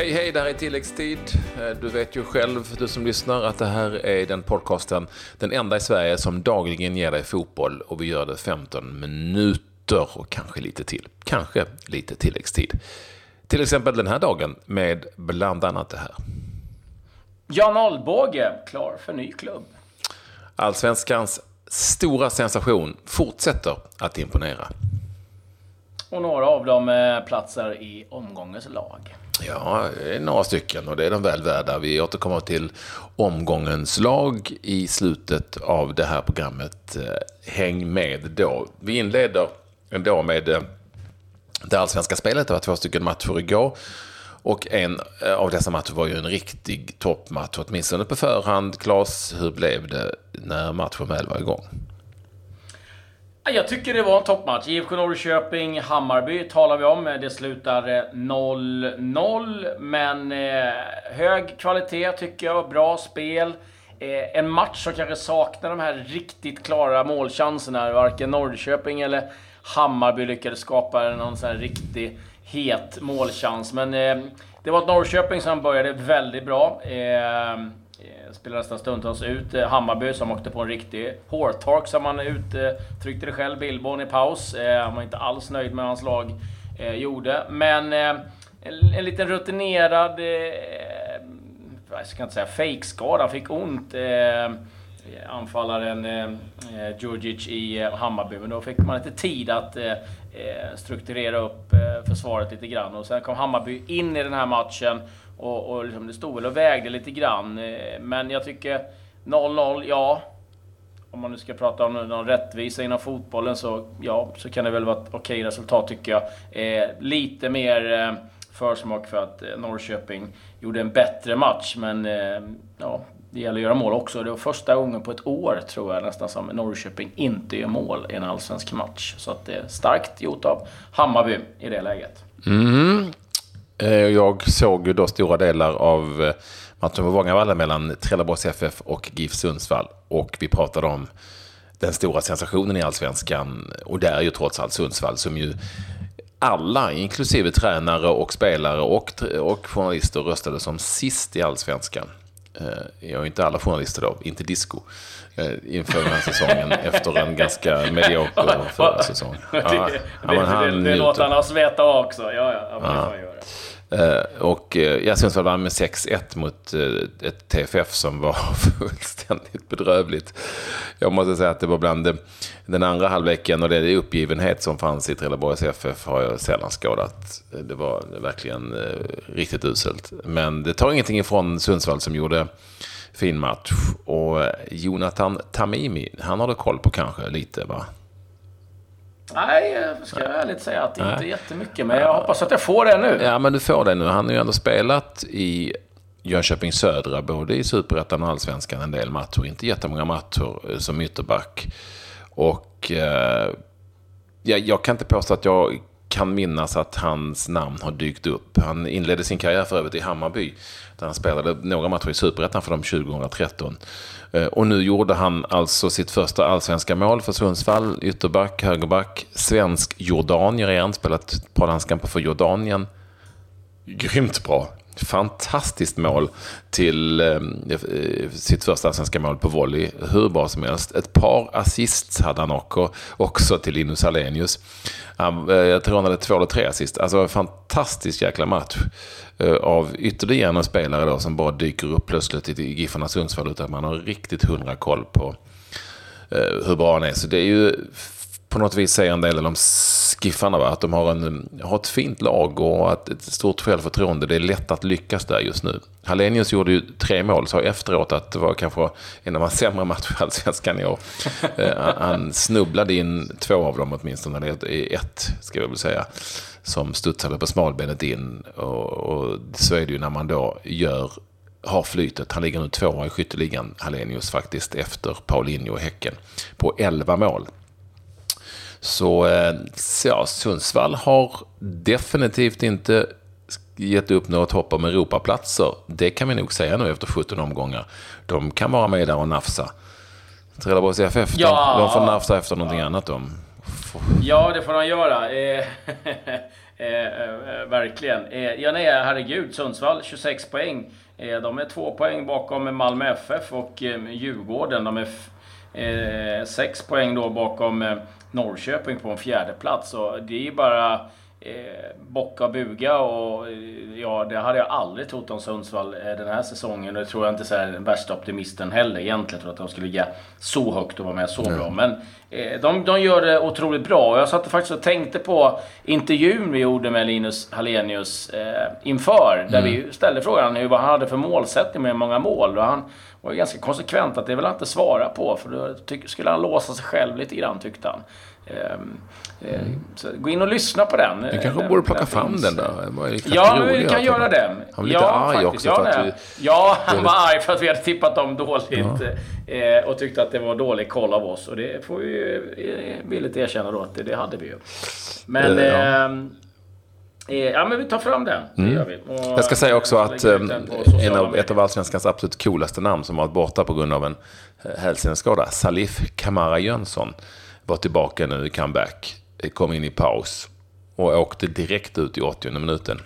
Hej hej, det här är tilläggstid. Eh, du vet ju själv, du som lyssnar, att det här är den podcasten, den enda i Sverige som dagligen ger dig fotboll och vi gör det 15 minuter och kanske lite till. Kanske lite tilläggstid. Till exempel den här dagen med bland annat det här. Jan Alvbåge, klar för ny klubb. Allsvenskans stora sensation fortsätter att imponera. Och några av dem eh, platsar i omgångens lag. Ja, det är några stycken och det är de väl värda. Vi återkommer till omgångens lag i slutet av det här programmet. Eh, häng med då. Vi inleder ändå med eh, det allsvenska spelet. Det var två stycken matcher igår. Och en av dessa matcher var ju en riktig toppmatch, åtminstone på förhand. Klas, hur blev det när matchen väl var igång? Jag tycker det var en toppmatch. IFK Norrköping, Hammarby talar vi om. Det slutar eh, 0-0, men eh, hög kvalitet tycker jag. Bra spel. Eh, en match som kanske saknar de här riktigt klara målchanserna. Varken Norrköping eller Hammarby lyckades skapa någon sån här riktig het målchans. Men eh, det var ett Norrköping som började väldigt bra. Eh, Eh, Spelades nästan stundtals ut. Eh, Hammarby som åkte på en riktig hårtork som han uttryckte det själv, Billborn i paus. Eh, han var inte alls nöjd med vad hans lag gjorde. Men en, liten rutinerad, jag ska inte säga fejkskada, han fick ont anfallaren eh, Djurdjic i Hammarby. Men då fick man lite tid att eh, strukturera upp eh, försvaret lite grann. Och sen kom Hammarby in i den här matchen och, och liksom det stod väl och vägde lite grann. Eh, men jag tycker 0-0, ja. Om man nu ska prata om någon rättvisa inom fotbollen så, ja, så kan det väl vara ett okej resultat tycker jag. Eh, lite mer eh, försmak för att eh, Norrköping gjorde en bättre match, men eh, ja, det gäller att göra mål också. Det var första gången på ett år, tror jag nästan, som Norrköping inte gör mål i en allsvensk match. Så att det är starkt gjort av Hammarby i det läget. Mm. Eh, jag såg ju då stora delar av eh, matchen på Vångavalla mellan Trelleborgs FF och GIF Sundsvall. Och vi pratade om den stora sensationen i allsvenskan. Och det är ju trots allt Sundsvall som ju alla, inklusive tränare och spelare och, och journalister, röstade som sist i allsvenskan. Eh, ja, inte alla journalister då, inte disco, inför den här säsongen efter en ganska medioker förra säsong. Ja, det, det, ja, det, det låter han oss veta också. Ja, ja, ja. Eh, och eh, ja, Sundsvall vann med 6-1 mot eh, ett TFF som var fullständigt bedrövligt. Jag måste säga att det var bland den andra halvleken och det uppgivenhet som fanns i Trelleborgs FF har jag sällan skådat. Det var verkligen riktigt uselt. Men det tar ingenting ifrån Sundsvall som gjorde fin match. Och Jonathan Tamimi, han har du koll på kanske lite va? Nej, jag ska jag ärligt säga att inte Nej. jättemycket. Men jag hoppas att jag får det nu. Ja, men du får det nu. Han har ju ändå spelat i Jönköping Södra, både i Superettan och Allsvenskan en del matcher. Inte jättemånga matcher eh, som ytterback. Och eh, ja, jag kan inte påstå att jag kan minnas att hans namn har dykt upp. Han inledde sin karriär för övrigt i Hammarby, där han spelade några matcher i Superettan för dem 2013. Eh, och nu gjorde han alltså sitt första allsvenska mål för Sundsvall. Ytterback, högerback, svensk jordanier igen. Spelat ett par landskamper för Jordanien. Grymt bra. Fantastiskt mål till eh, eh, sitt första svenska mål på volley. Hur bra som helst. Ett par assists hade han också, också till Linus Alenius. Han, eh, jag tror han hade två eller tre assist. Alltså en fantastisk jäkla match. Eh, av ytterligare en spelare då som bara dyker upp plötsligt i Giffarna Sundsvall utan att man har riktigt hundra koll på eh, hur bra han är. Så det är ju på något vis säger en del om Skiffarna, va? att de har, en, har ett fint lag och ett, ett stort självförtroende. Det är lätt att lyckas där just nu. Hallenius gjorde ju tre mål, sa efteråt att det var kanske en av hans sämre matcher i Allsvenskan i år. Eh, han snubblade in två av dem åtminstone, eller ett ska jag väl säga, som studsade på smalbenet in. Och, och så är det ju när man då gör har flytet. Han ligger nu tvåa i skytteligan, Hallenius faktiskt, efter Paulinho och Häcken, på 11 mål. Så eh, ja, Sundsvall har definitivt inte gett upp något hopp om Europaplatser. Det kan vi nog säga nu efter 17 omgångar. De kan vara med där och nafsa. Trelleborgs FF, ja. de, de får nafsa efter någonting ja. annat. De Ja, det får han göra. Eh, eh, eh, verkligen. Eh, ja, nej, herregud. Sundsvall 26 poäng. Eh, de är två poäng bakom Malmö FF och eh, Djurgården. De är 6 poäng då bakom Norrköping på en fjärde plats. Och det är ju bara eh, bocka och buga och eh, ja, det hade jag aldrig trott om Sundsvall eh, den här säsongen. Och det tror jag inte är den värsta optimisten heller egentligen. Tror att de skulle ligga så högt och vara med så mm. bra. Men eh, de, de gör det otroligt bra. Och jag satt faktiskt och tänkte på intervjun vi gjorde med Linus Hallenius eh, inför. Där mm. vi ställde frågan hur, vad han hade för målsättning med många mål. Och han var ganska konsekvent att det vill han inte svara på. För då skulle han låsa sig själv lite grann tyckte han. Ehm, eh, så gå in och lyssna på den. Du kanske borde plocka fram den då? Ja, vi kan göra det. Han lite ja, arg faktiskt. också. Ja, för att vi... ja, han var arg för att vi hade tippat dem dåligt. Ja. Eh, och tyckte att det var dålig koll av oss. Och det får vi ju eh, villigt erkänna då att det, det hade vi ju. Men... Ja. Ehm, ja, men vi tar fram den. Mm. gör vi. Och jag ska säga också att en av, ett av allsvenskans absolut coolaste namn som varit borta på grund av en hälseneskada, Salif Kamara Jönsson, var tillbaka nu i comeback. Kom in i paus och åkte direkt ut i 80 minuten.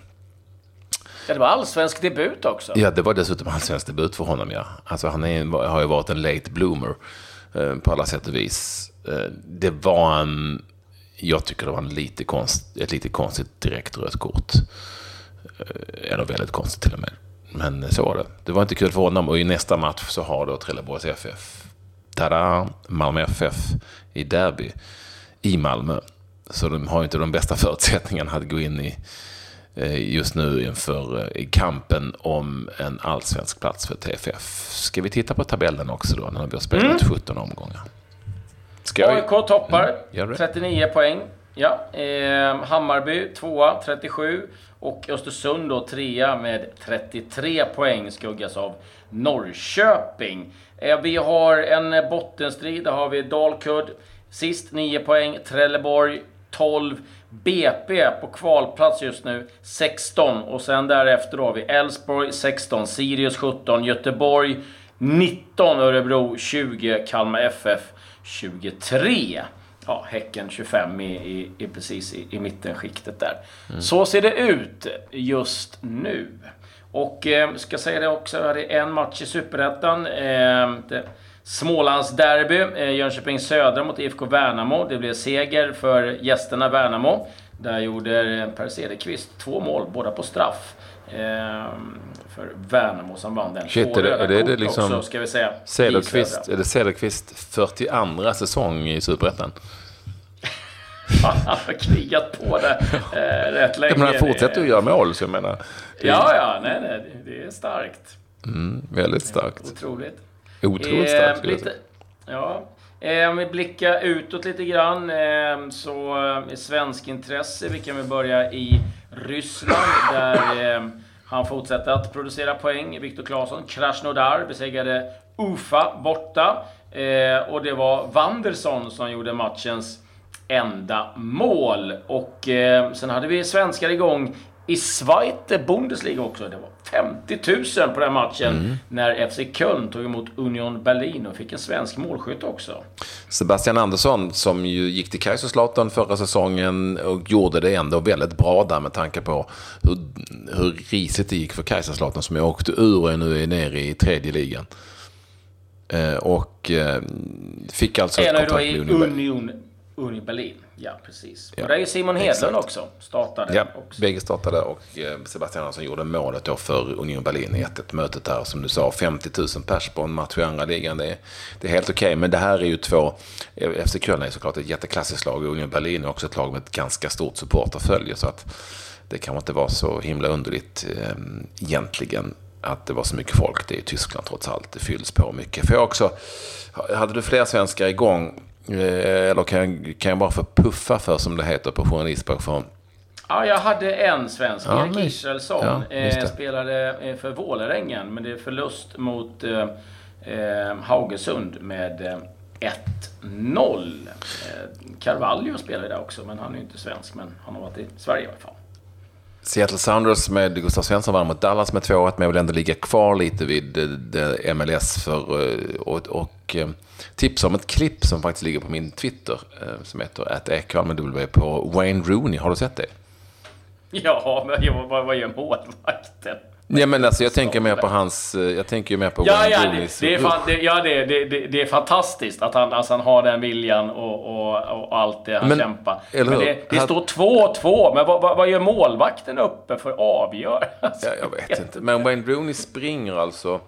Ja, det var allsvensk debut också. Ja, det var dessutom allsvensk debut för honom, ja. Alltså, han är, har ju varit en late bloomer eh, på alla sätt och vis. Eh, det var en... Jag tycker det var en lite konst, ett lite konstigt direkt rött kort. Eh, eller väldigt konstigt till och med. Men så var det. Det var inte kul för honom och i nästa match så har då Trelleborgs FF tada, Malmö FF i derby i Malmö. Så de har inte de bästa förutsättningarna att gå in i eh, just nu inför eh, i kampen om en allsvensk plats för TFF. Ska vi titta på tabellen också då när vi har spelat mm. 17 omgångar? Ska AIK jag... toppar, mm, 39 poäng. Ja, eh, Hammarby tvåa, 37. Och Östersund då trea med 33 poäng skuggas av Norrköping. Eh, vi har en bottenstrid. Där har vi Dalkurd sist 9 poäng. Trelleborg 12. BP på kvalplats just nu 16. Och sen därefter har vi Elfsborg 16. Sirius 17. Göteborg 19. Örebro 20. Kalmar FF 23 ja, Häcken 25 i, i, i precis i, i mittenskiktet där. Mm. Så ser det ut just nu. Och eh, ska säga det också, det är en match i Superettan. Eh, Smålands derby, eh, Jönköping Södra mot IFK Värnamo. Det blev seger för gästerna Värnamo. Där gjorde Per Cederqvist två mål, båda på straff. Eh, för Värnamo som vann den. Shit, är det, är det, det liksom också, ska vi säga. Cederqvist, är det Cederqvist 42 säsong i Superettan? han har krigat på det eh, rätt länge. Men han fortsätter att göra mål, så jag menar. Ja, ja, nej, nej, det är starkt. Mm, väldigt starkt. Otroligt. Otroligt starkt, skulle lite, Ja. Eh, om vi blickar utåt lite grann, eh, så eh, svensk intresse. Vi kan väl börja i Ryssland, där eh, han fortsätter att producera poäng. Viktor Claesson, Krasnodar besegrade Ufa borta. Eh, och det var Wanderson som gjorde matchens enda mål. Och eh, sen hade vi svenskar igång i Zweite Bundesliga också. Det var 50 000 på den matchen mm. när FC Köln tog emot Union Berlin och fick en svensk målskytt också. Sebastian Andersson som ju gick till Kaiserslautern förra säsongen och gjorde det ändå väldigt bra där med tanke på hur, hur risigt det gick för Kaiserslautern som jag åkte ur och nu är nere i tredje ligan. Eh, och eh, fick alltså ett kontrakt med Union, Union Union Berlin. Ja, precis. Ja. Och där är Simon Hedlund också. Startade. Ja, också. bägge startade och eh, Sebastian Andersson gjorde målet då för Union Berlin i 1 mötet där. Som du sa, 50 000 pers på en match i andra ligan. Det är, det är helt okej. Okay. Men det här är ju två... FC Köln är såklart ett jätteklassiskt lag och Union Berlin är också ett lag med ett ganska stort supporterfölje. Så att det kan inte vara så himla underligt eh, egentligen att det var så mycket folk. Det är Tyskland trots allt. Det fylls på mycket. För jag också... Hade du fler svenskar igång Eh, eller kan jag, kan jag bara få puffa för, som det heter på journalistspråkform? Ja, jag hade en svensk, ja, Erik Israelsson. Ja, eh, spelade eh, för Vålerengen, men det är förlust mot eh, eh Haugesund med 1-0. Eh, Carvalho spelade där också, men han är ju inte svensk, men han har varit i Sverige i alla fall. Seattle Sounders med Gustav Svensson vann mot Dallas med 2-1, men jag vill ändå ligga kvar lite vid eh, MLS för, eh, och, och eh, tipsa om ett klipp som faktiskt ligger på min Twitter som heter att med W på Wayne Rooney. Har du sett det? Ja, men vad, vad gör målvakten? Ja, men alltså, jag tänker mer på hans... Jag tänker mer på ja, Wayne ja, Rooneys... Det, det, är fan, det, ja, det, det, det, är fantastiskt att han, alltså, han har den viljan och, och, och allt det han men, kämpar. Men det, det står 2-2, men vad, vad, vad, gör målvakten uppe för att avgöra? Alltså, ja, jag vet inte. Men Wayne Rooney springer alltså...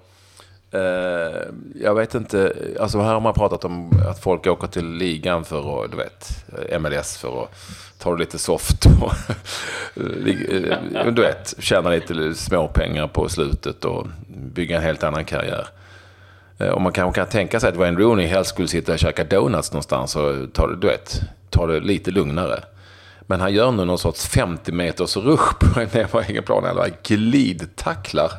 Eh, jag vet inte, alltså här har man pratat om att folk åker till ligan för att, du vet, MLS för att ta det lite soft och du vet, tjäna lite småpengar på slutet och bygga en helt annan karriär. Eh, och man kanske kan tänka sig att Wayne Rooney helst skulle sitta och käka donuts någonstans och ta det, du vet, ta det lite lugnare. Men han gör nu någon sorts 50 meters rush på en egen plan, eller glidtacklar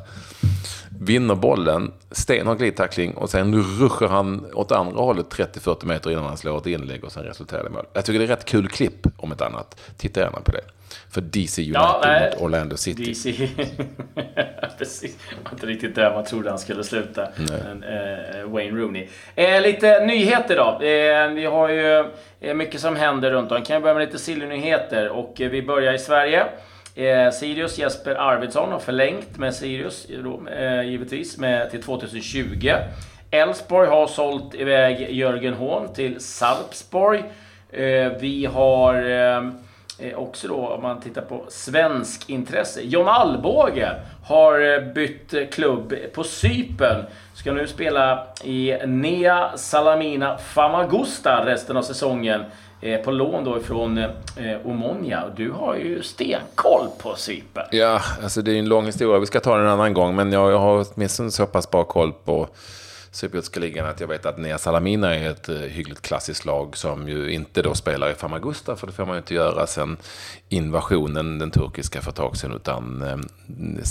vinner bollen, stenhård glidtackling och sen ruschar han åt andra hållet 30-40 meter innan han slår ett inlägg och sen resulterar det i mål. Jag tycker det är rätt kul klipp om ett annat. Titta gärna på det. För DC United ja, mot Orlando City. DC. Precis. Det var inte riktigt där man trodde han skulle sluta. Men, eh, Wayne Rooney. Eh, lite nyheter då. Eh, vi har ju eh, mycket som händer runt om. Kan jag börja med lite silly Och eh, vi börjar i Sverige. Eh, Sirius Jesper Arvidsson har förlängt med Sirius, eh, givetvis, med, till 2020. Elfsborg har sålt iväg Jörgen Hån till Sarpsborg. Eh, vi har eh, eh, också då, om man tittar på svensk intresse. John Alvbåge har eh, bytt klubb på Sypen. Ska nu spela i Nea Salamina Famagusta resten av säsongen. Eh, på lån då ifrån eh, Omonia. Du har ju stenkoll på Cypern. Ja, alltså det är en lång historia. Vi ska ta den en annan gång. Men jag, jag har åtminstone så pass bra koll på cypriotiska ligan att jag vet att Nea Salamina är ett eh, hyggligt klassiskt lag som ju inte då spelar i Famagusta, för det får man ju inte göra sen invasionen, den turkiska, för ett tag sedan, utan uh,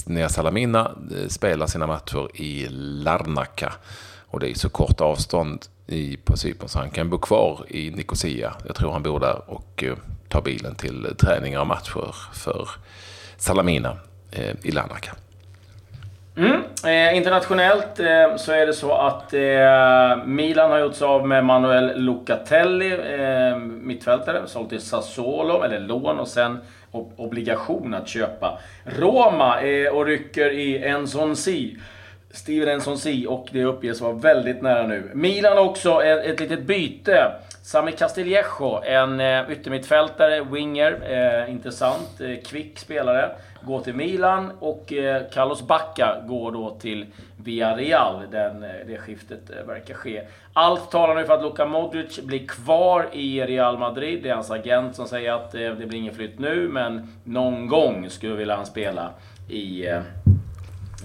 Nea Salamina spelar sina matcher i Larnaca. Och det är så kort avstånd i, på Cypern så han kan bo kvar i Nicosia. Jag tror han bor där och eh, tar bilen till träningar och matcher för Salamina eh, i Larnaca. Mm. Eh, internationellt eh, så är det så att eh, Milan har gjort sig av med Manuel Locatelli, eh, mittfältare, sålt till Sassuolo, eller lån och sen obligation att köpa. Roma eh, och rycker i Enzon Si. Steven Enson Si och det uppges vara väldigt nära nu. Milan också ett, ett litet byte. Sami Castillejo, en eh, yttermittfältare, winger, eh, intressant, eh, kvick spelare, går till Milan och eh, Carlos Bacca går då till Villarreal. Den, eh, det skiftet eh, verkar ske. Allt talar nu för att Luka Modric blir kvar i Real Madrid. Det är hans agent som säger att eh, det blir ingen flytt nu, men någon gång skulle vilja han spela i eh,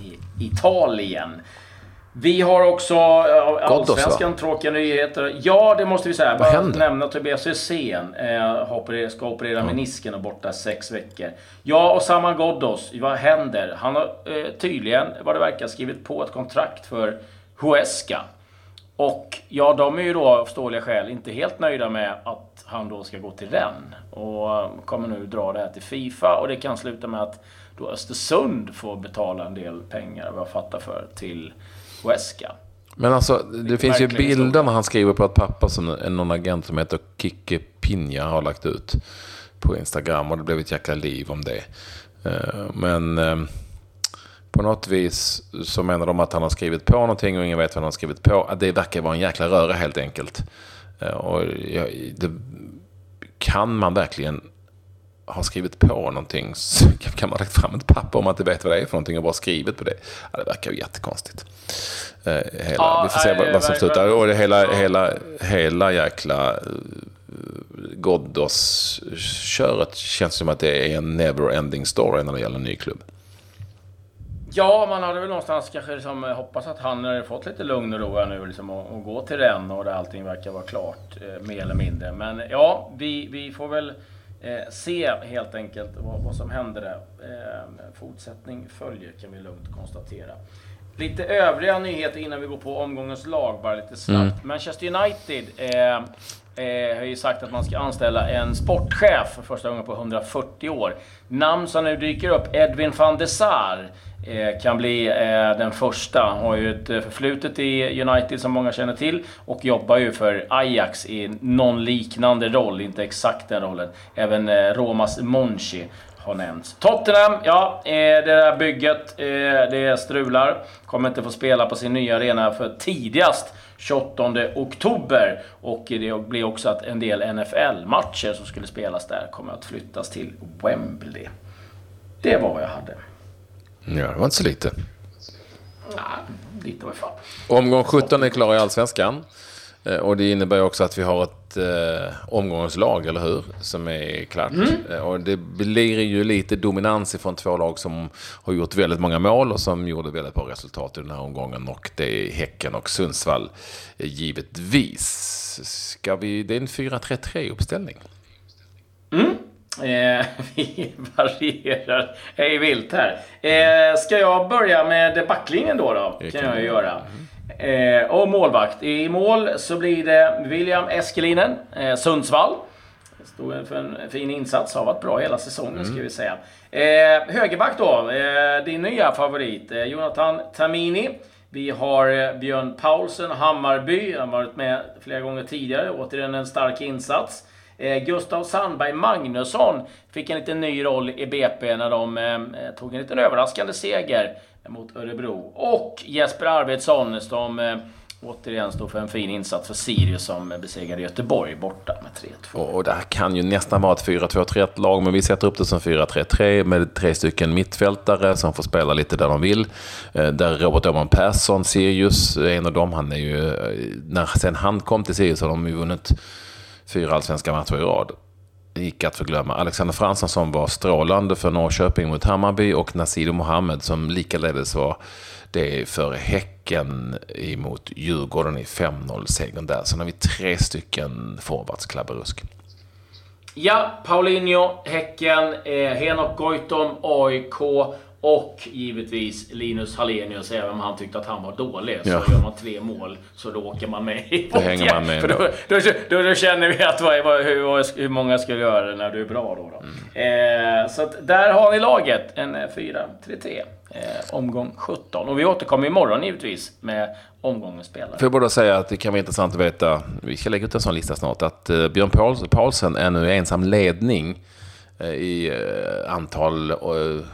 i Italien. Vi har också äh, Allsvenskan, tråkiga nyheter. Ja, det måste vi säga. Vad händer? nämna Tobias Hysén. Eh, ska operera mm. menisken och borta sex veckor. Ja, och Saman Ghoddos. Vad händer? Han har eh, tydligen, vad det verkar, skrivit på ett kontrakt för Huesca. Och ja, de är ju då av förståeliga skäl inte helt nöjda med att han då ska gå till Rennes. Och kommer nu dra det här till Fifa och det kan sluta med att då Östersund får betala en del pengar, vad jag fattar för, till Huesca. Men alltså, det finns ju bilder när han skriver på att pappa, som någon agent som heter Kike Pinja har lagt ut på Instagram och det blev ett jäkla liv om det. Eh, men eh, på något vis så menar de att han har skrivit på någonting och ingen vet vad han har skrivit på. Det verkar vara en jäkla röra helt enkelt. Eh, och det, kan man verkligen har skrivit på någonting så kan man räcka fram ett papper om man inte vet vad det är för någonting och bara skrivit på det. Ja, det verkar ju jättekonstigt. Eh, hela, ja, vi får se vad, vad som slutar. Och det hela, hela, hela jäkla Ghoddos-köret känns som att det är en never-ending story när det gäller en ny klubb. Ja, man hade väl någonstans kanske liksom hoppats att han hade fått lite lugn och ro nu liksom och, och gå till den och där allting verkar vara klart, eh, mer eller mindre. Men ja, vi, vi får väl eh, se helt enkelt vad, vad som händer där. Eh, fortsättning följer kan vi lugnt konstatera. Lite övriga nyheter innan vi går på omgångens lag, bara lite snabbt. Mm. Manchester United eh, eh, har ju sagt att man ska anställa en sportchef för första gången på 140 år. Namn som nu dyker upp, Edwin van der Sar. Eh, kan bli eh, den första. Har ju ett eh, förflutet i United som många känner till och jobbar ju för Ajax i någon liknande roll, inte exakt den rollen. Även Romas Monchi har nämnts. Tottenham, ja, det där bygget, det strular. Kommer inte få spela på sin nya arena för tidigast 28 oktober. Och det blir också att en del NFL-matcher som skulle spelas där kommer att flyttas till Wembley. Det var vad jag hade. Ja, det var inte så lite. Nej, lite var fan. Omgång 17 är klar i Allsvenskan. Eh, och det innebär också att vi har ett eh, omgångslag, eller hur? Som är klart. Mm. Eh, och det blir ju lite dominans ifrån två lag som har gjort väldigt många mål och som gjorde väldigt bra resultat i den här omgången. Och det är Häcken och Sundsvall, givetvis. Ska vi, det är en 4-3-3-uppställning. Mm. Eh, vi varierar hej vilt här. Eh, ska jag börja med backlinjen då? då? Det kan jag göra. Eh, och målvakt. I mål så blir det William Eskelinen, eh, Sundsvall. Stod för en fin insats, har varit bra hela säsongen mm. ska vi säga. Eh, högerback då, eh, din nya favorit, eh, Jonathan Tamini. Vi har eh, Björn Paulsen, Hammarby. Han har varit med flera gånger tidigare. Återigen en stark insats. Eh, Gustav Sandberg Magnusson fick en liten ny roll i BP när de eh, tog en liten överraskande seger mot Örebro. Och Jesper Arvidsson som eh, återigen står för en fin insats för Sirius som besegrade Göteborg borta med 3-2. Och det här kan ju nästan vara ett 4-2-3-1 lag, men vi sätter upp det som 4-3-3 med tre stycken mittfältare som får spela lite där de vill. Eh, där Robert Åhman Persson, Sirius, en av dem, han är ju... Eh, när sen han kom till Sirius har de ju vunnit fyra allsvenska matcher i rad. Gick att förglömma. Alexander Fransson som var strålande för Norrköping mot Hammarby och Nasido Mohammed som likaledes var det för Häcken emot Djurgården i 5-0-segern där. Sen har vi tre stycken forwards, Klabberusk. Ja, Paulinho, Häcken, eh, Henok Goitom, AIK och givetvis Linus Hallenius, även om han tyckte att han var dålig. Så ja. gör man tre mål så då åker man med i Då hänger man med. För då, då, då, känner vi att vad, hur, hur många ska göra när du är bra då. då. Mm. Eh, så att där har ni laget. En 4-3-3. Eh, omgång 17. Och vi återkommer imorgon givetvis med omgångens spelare. Får jag bara säga att det kan vara intressant att veta, vi ska lägga ut en sån lista snart, att eh, Björn Paulsen är nu ensam ledning Eh, i eh, antal eh,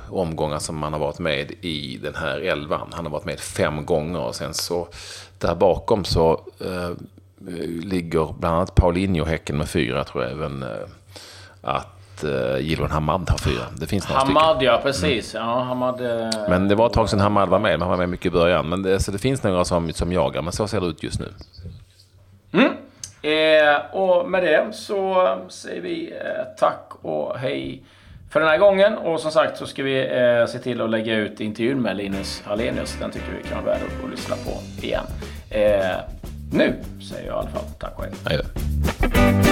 omgångar som man har varit med i den här elvan. Han har varit med fem gånger och sen så där bakom så eh, ligger bland annat Paulinho Häcken med fyra, tror jag även eh, att eh, Gilwan Hamad har fyra. Det finns några Hamad, stycken. ja precis. Mm. Ja, Hamad, eh, men det var ett tag sedan Hamad var med, men han var med mycket i början. Men det, så det finns några som, som jagar, men så ser det ut just nu. Mm. Eh, och med det så säger vi eh, tack och hej för den här gången. Och som sagt så ska vi eh, se till att lägga ut intervjun med Linus Hallenius. Den tycker vi kan vara värd att lyssna på igen. Eh, nu säger jag i alla fall tack och hej. hej